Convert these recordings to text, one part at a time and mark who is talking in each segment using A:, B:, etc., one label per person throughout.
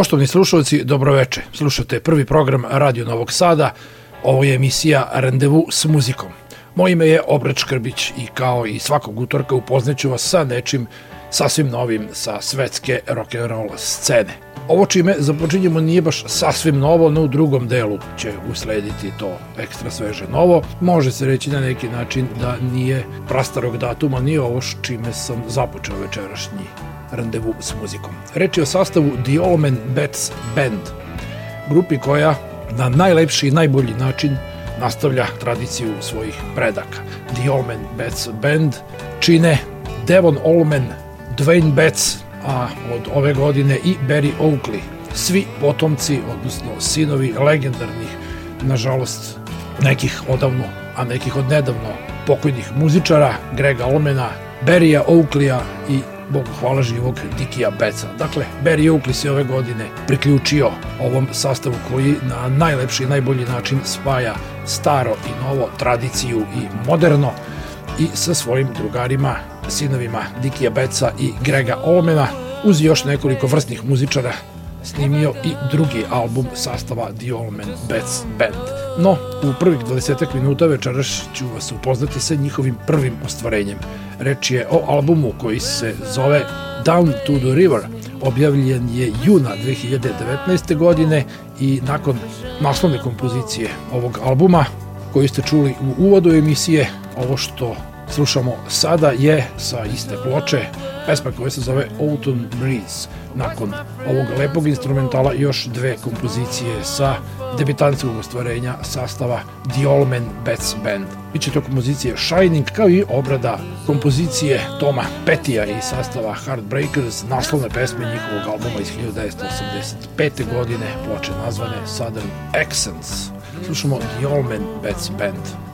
A: Poštovni slušalci, dobroveče. Slušate prvi program Radio Novog Sada. Ovo je emisija Randevu s muzikom. Moje ime je Obrad Škrbić i kao i svakog utorka upoznaću vas sa nečim sasvim novim sa svetske rock'n'roll scene. Ovo čime započinjemo nije baš sasvim novo, no u drugom delu će uslediti to ekstra sveže novo. Može se reći na neki način da nije prastarog datuma, nije ovo čime sam započeo večerašnji randevu s muzikom. Reč je o sastavu The Allman Bats Band, grupi koja na najlepši i najbolji način nastavlja tradiciju svojih predaka. The Allman Bats Band čine Devon Allman, Dwayne Betts, a od ove godine i Barry Oakley. Svi potomci, odnosno sinovi legendarnih, nažalost, nekih odavno, a nekih od nedavno pokojnih muzičara, Grega Olmena, Berija Oakleya i Bogu hvala živog Dikija Beca. Dakle, Barry Oakley se ove godine priključio ovom sastavu koji na najlepši i najbolji način spaja staro i novo, tradiciju i moderno i sa svojim drugarima, sinovima Dikija Beca i Grega Olmena, uz još nekoliko vrstnih muzičara snimio i drugi album sastava The Allman Bats Band. No, u prvih 20 minuta večeras ću vas upoznati sa njihovim prvim ostvarenjem. Reč je o albumu koji se zove Down to the River. Objavljen je juna 2019. godine i nakon naslovne kompozicije ovog albuma koju ste čuli u uvodu emisije, ovo što slušamo sada je sa iste ploče pesma koja se zove Autumn Breeze. Nakon ovog lepog instrumentala još dve kompozicije sa debitanskog ostvarenja sastava The Allman Bats Band. Biće to kompozicije Shining kao i obrada kompozicije Toma Petija i sastava Heartbreakers, naslovne pesme njihovog albuma iz 1985. godine, ploče nazvane Southern Accents. Slušamo The Allman Bats Band.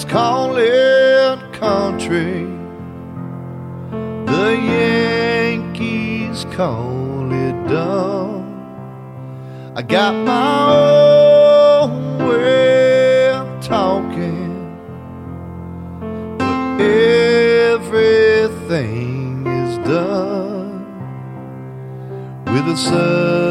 B: Youngins call it country. The Yankees call it dumb. I got my own way of talking, but everything is done with a southern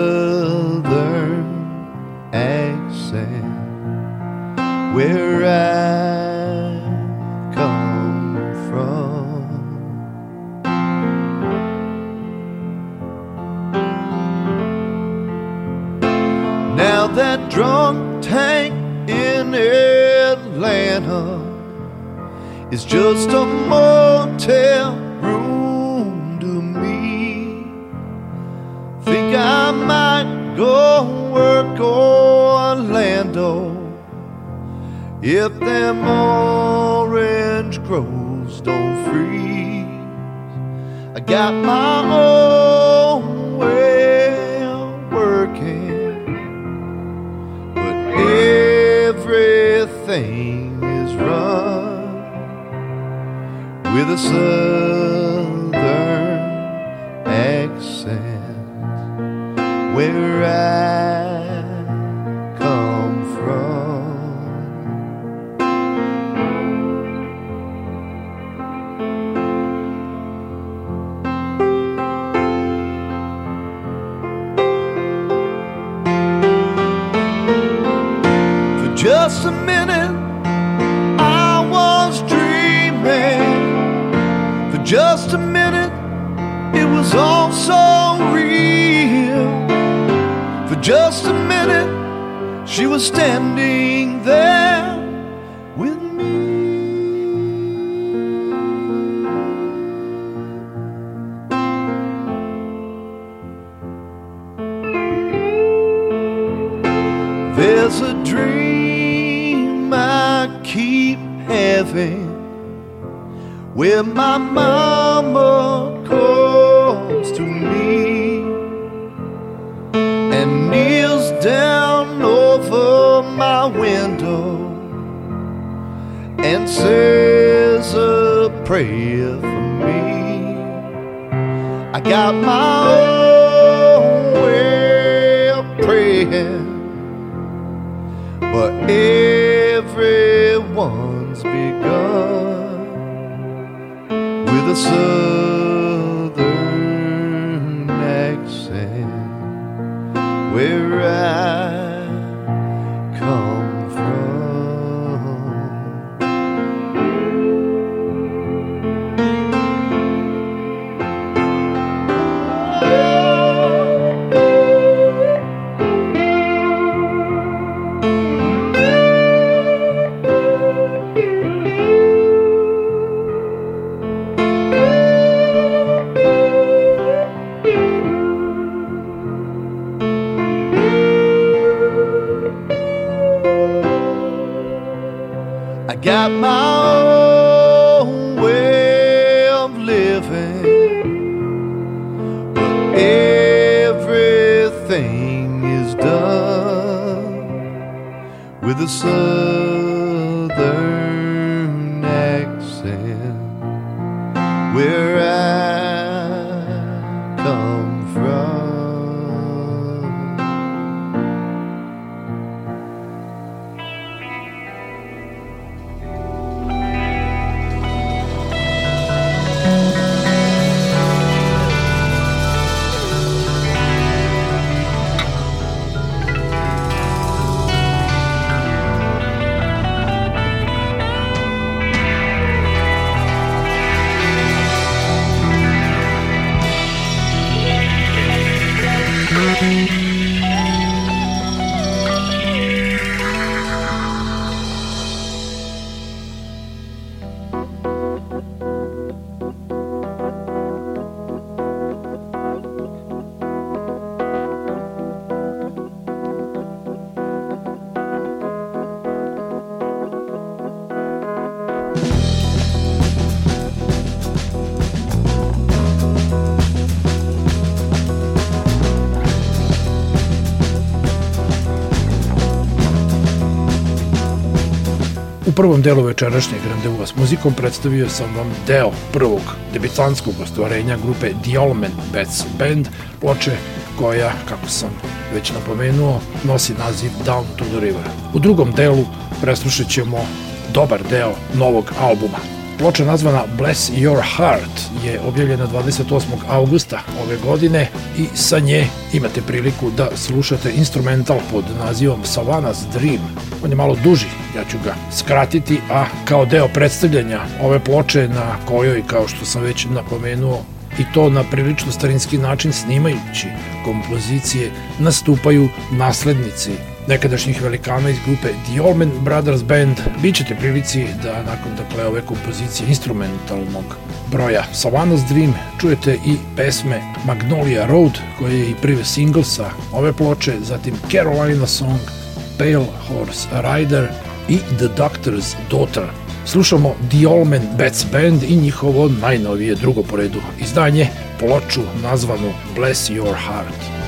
B: just a motel room to me. Think I might go work Orlando if them orange groves don't freeze. I got my own listen. Was all so real. For just a minute, she was standing there with me. There's a dream I keep having where my mama says a prayer for me. I got my own way of praying but everyone's begun with a southern everything is done with a southern
A: prvom delu večerašnjeg randevua s muzikom predstavio sam vam deo prvog debitanskog ostvarenja grupe The Allman Bats Band, ploče koja, kako sam već napomenuo, nosi naziv Down to the River. U drugom delu preslušat ćemo dobar deo novog albuma Ploča nazvana Bless Your Heart je objavljena 28. augusta ove godine i sa nje imate priliku da slušate instrumental pod nazivom Savannah's Dream. On je malo duži, ja ću ga skratiti, a kao deo predstavljanja ove ploče na kojoj, kao što sam već napomenuo, i to na prilično starinski način snimajući kompozicije, nastupaju naslednici nekadašnjih velikana iz grupe The Allman Brothers Band. Bićete prilici da nakon dakle, ove kompozicije instrumentalnog broja Savannah's Dream čujete i pesme Magnolia Road koje je i prvi single sa ove ploče, zatim Carolina Song, Pale Horse Rider i The Doctor's Daughter. Slušamo The Allman Bats Band i njihovo najnovije drugo po redu izdanje, ploču nazvanu Bless Your Heart.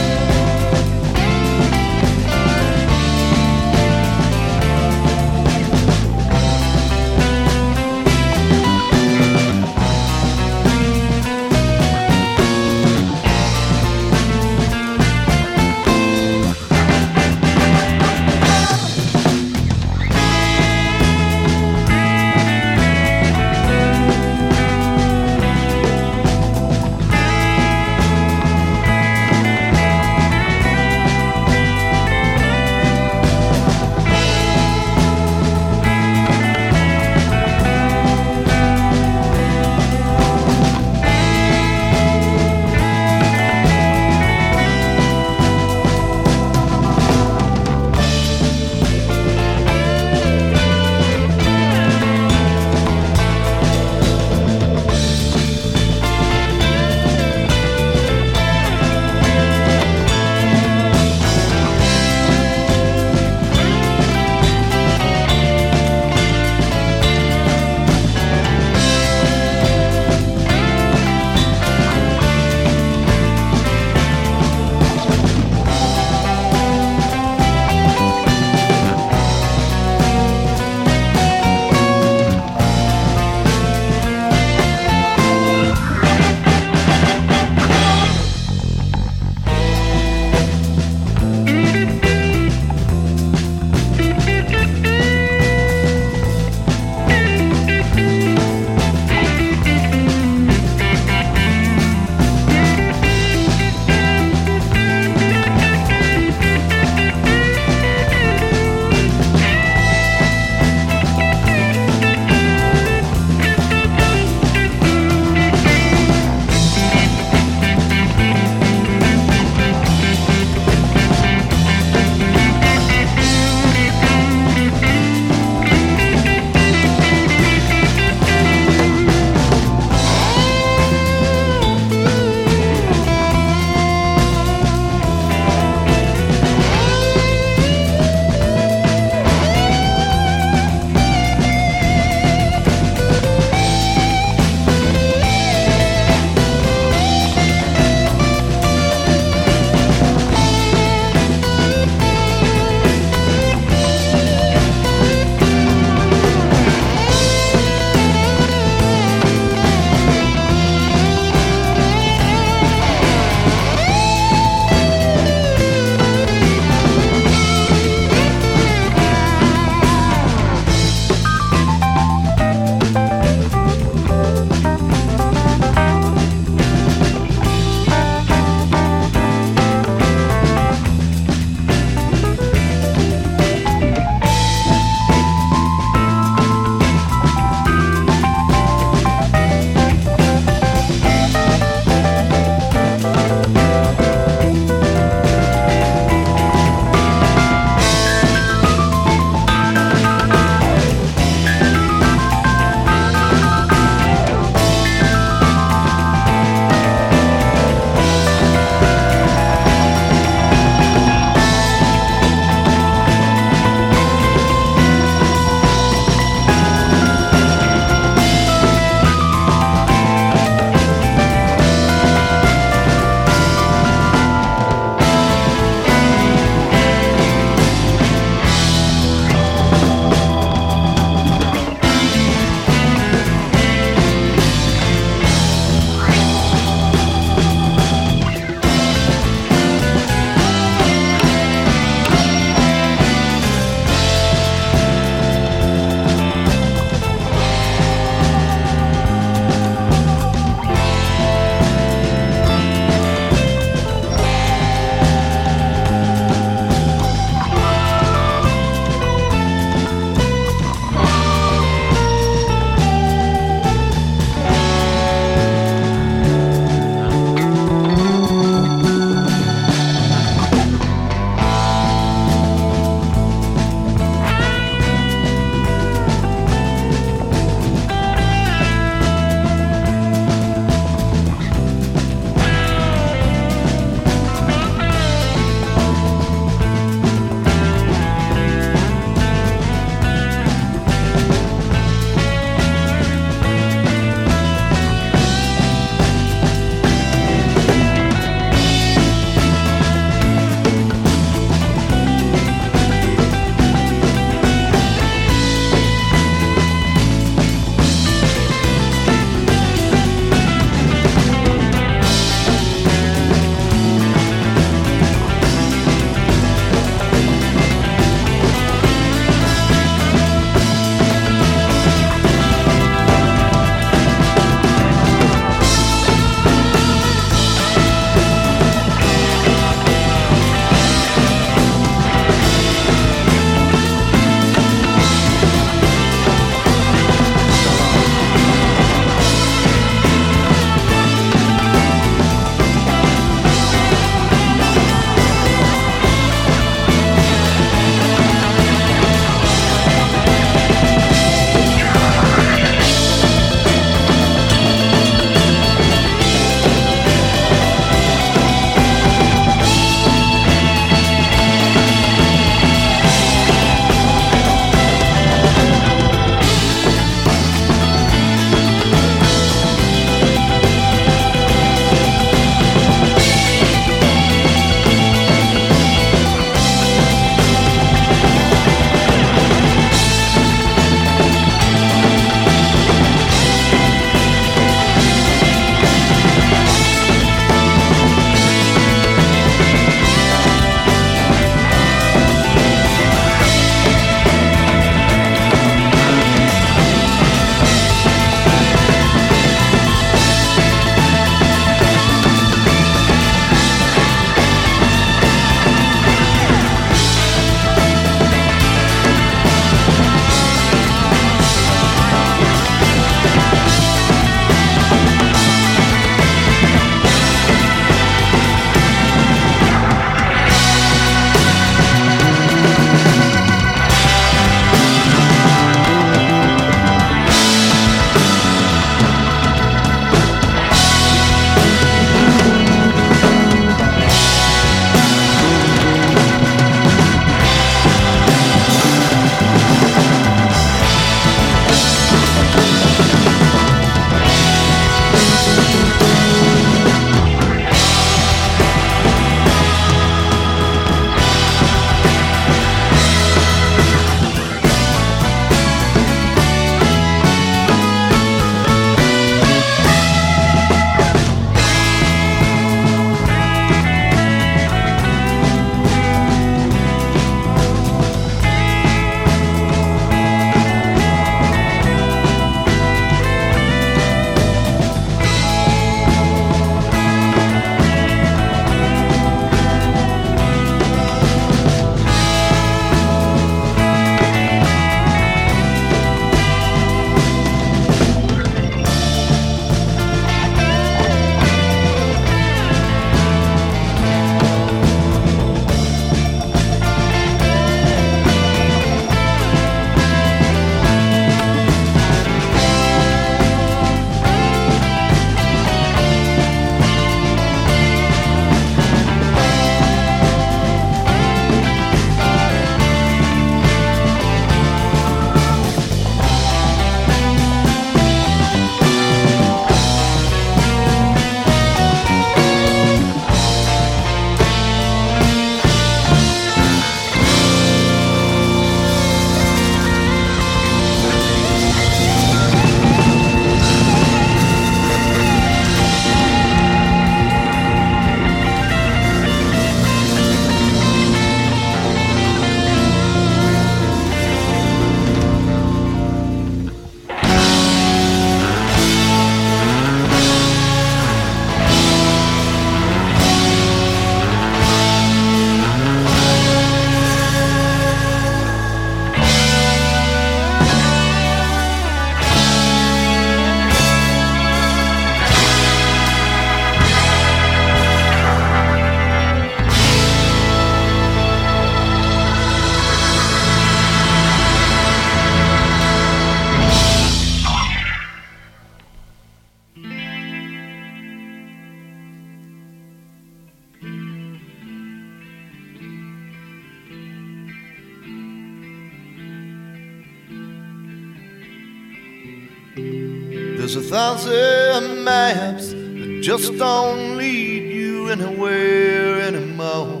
B: Just don't lead you anywhere anymore.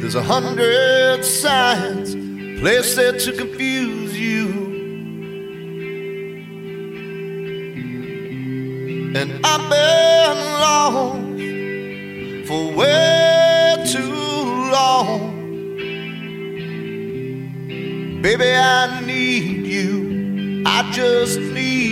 B: There's a hundred signs placed there to confuse you. And I've been lost for way too long. Baby, I need you. I just need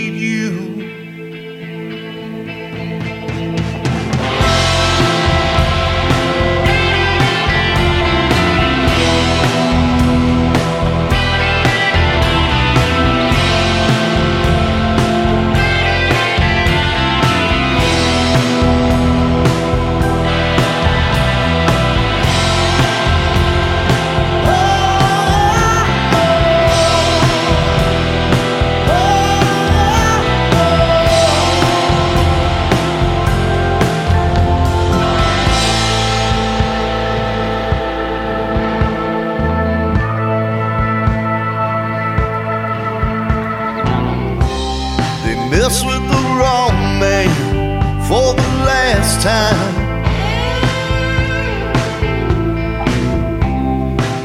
B: time.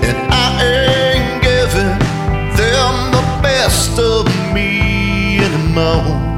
B: And I ain't giving them the best of me anymore.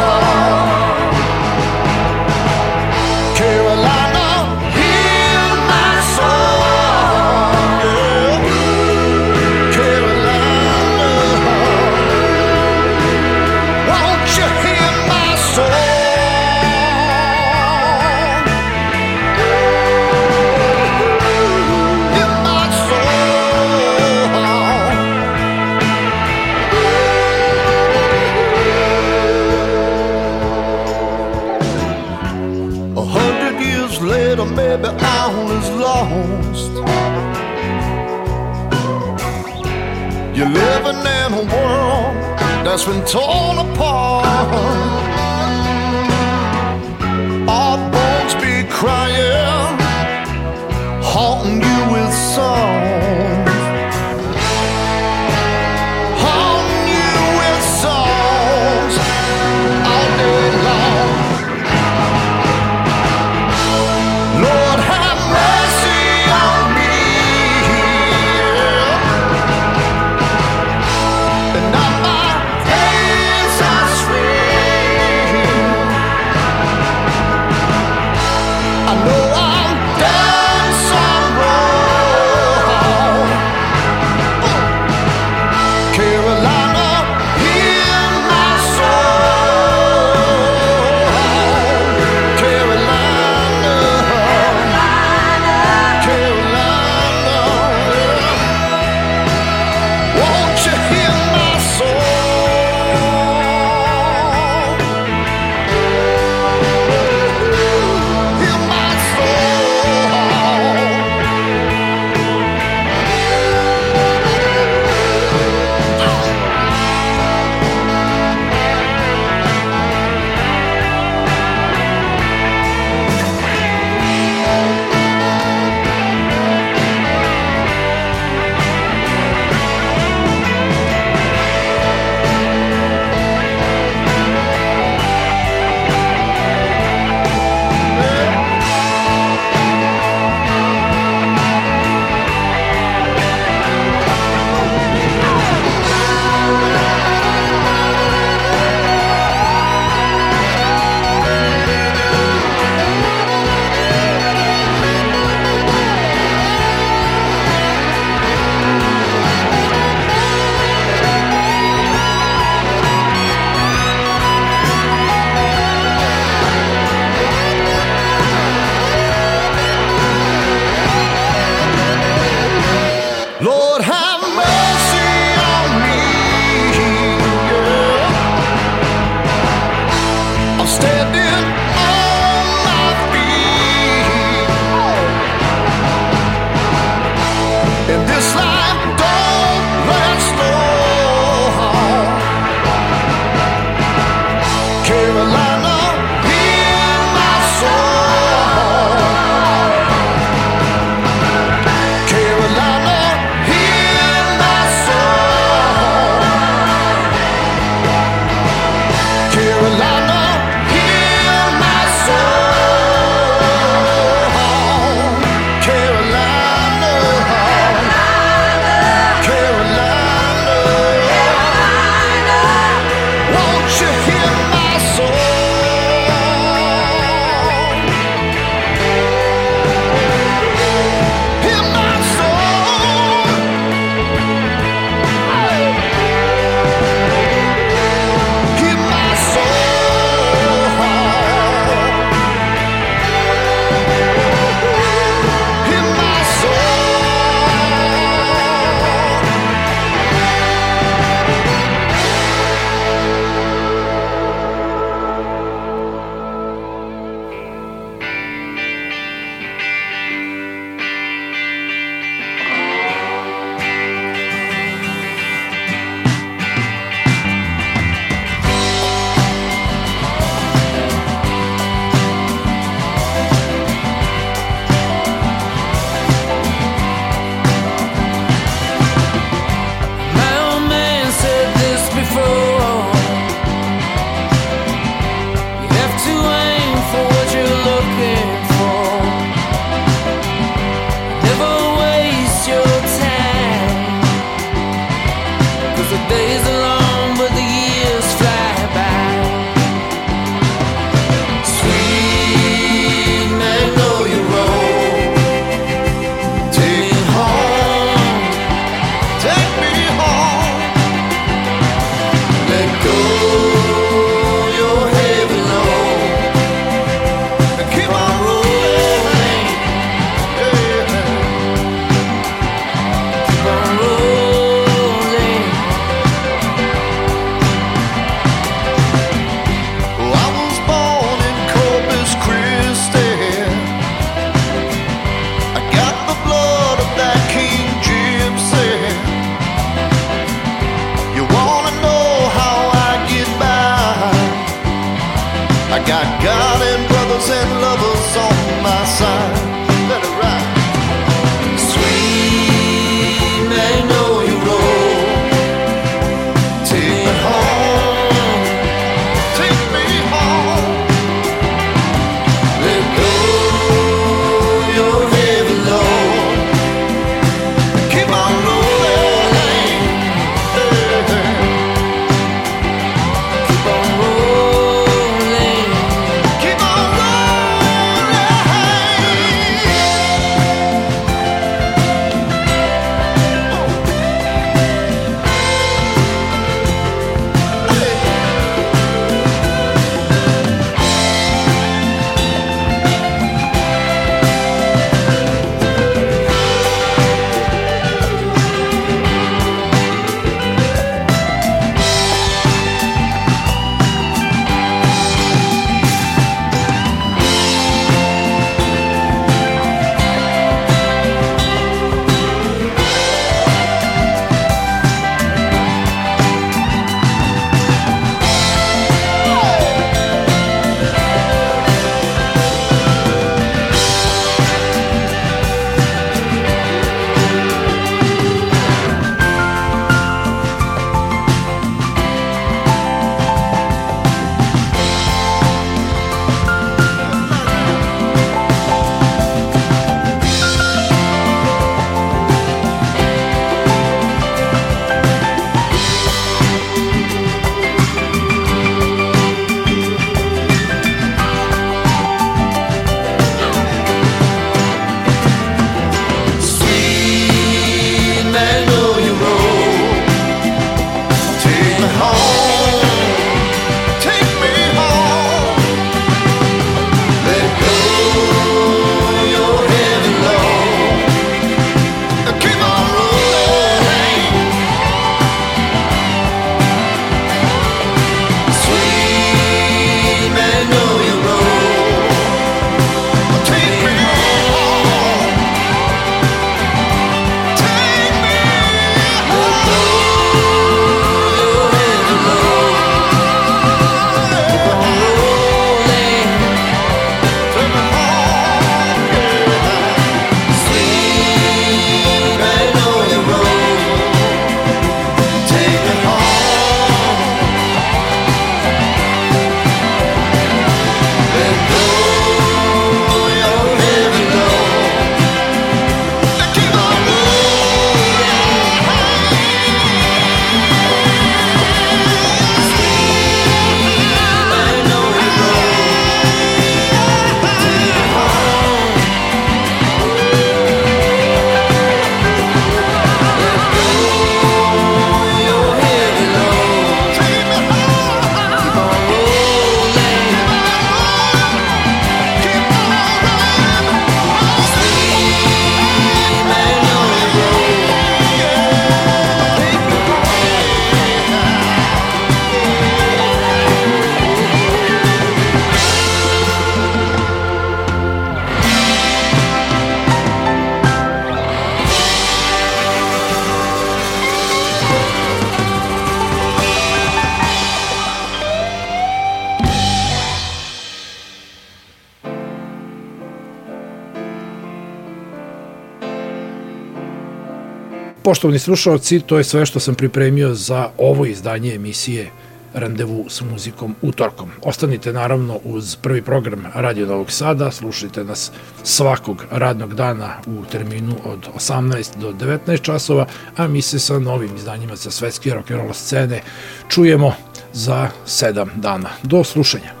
A: Poštovani slušalci, to je sve što sam pripremio za ovo izdanje emisije Randevu s muzikom utorkom. Ostanite naravno uz prvi program Radio Novog Sada, slušajte nas svakog radnog dana u terminu od 18 do 19 časova, a mi se sa novim izdanjima sa svetske rock'n'roll scene čujemo za 7 dana. Do slušanja.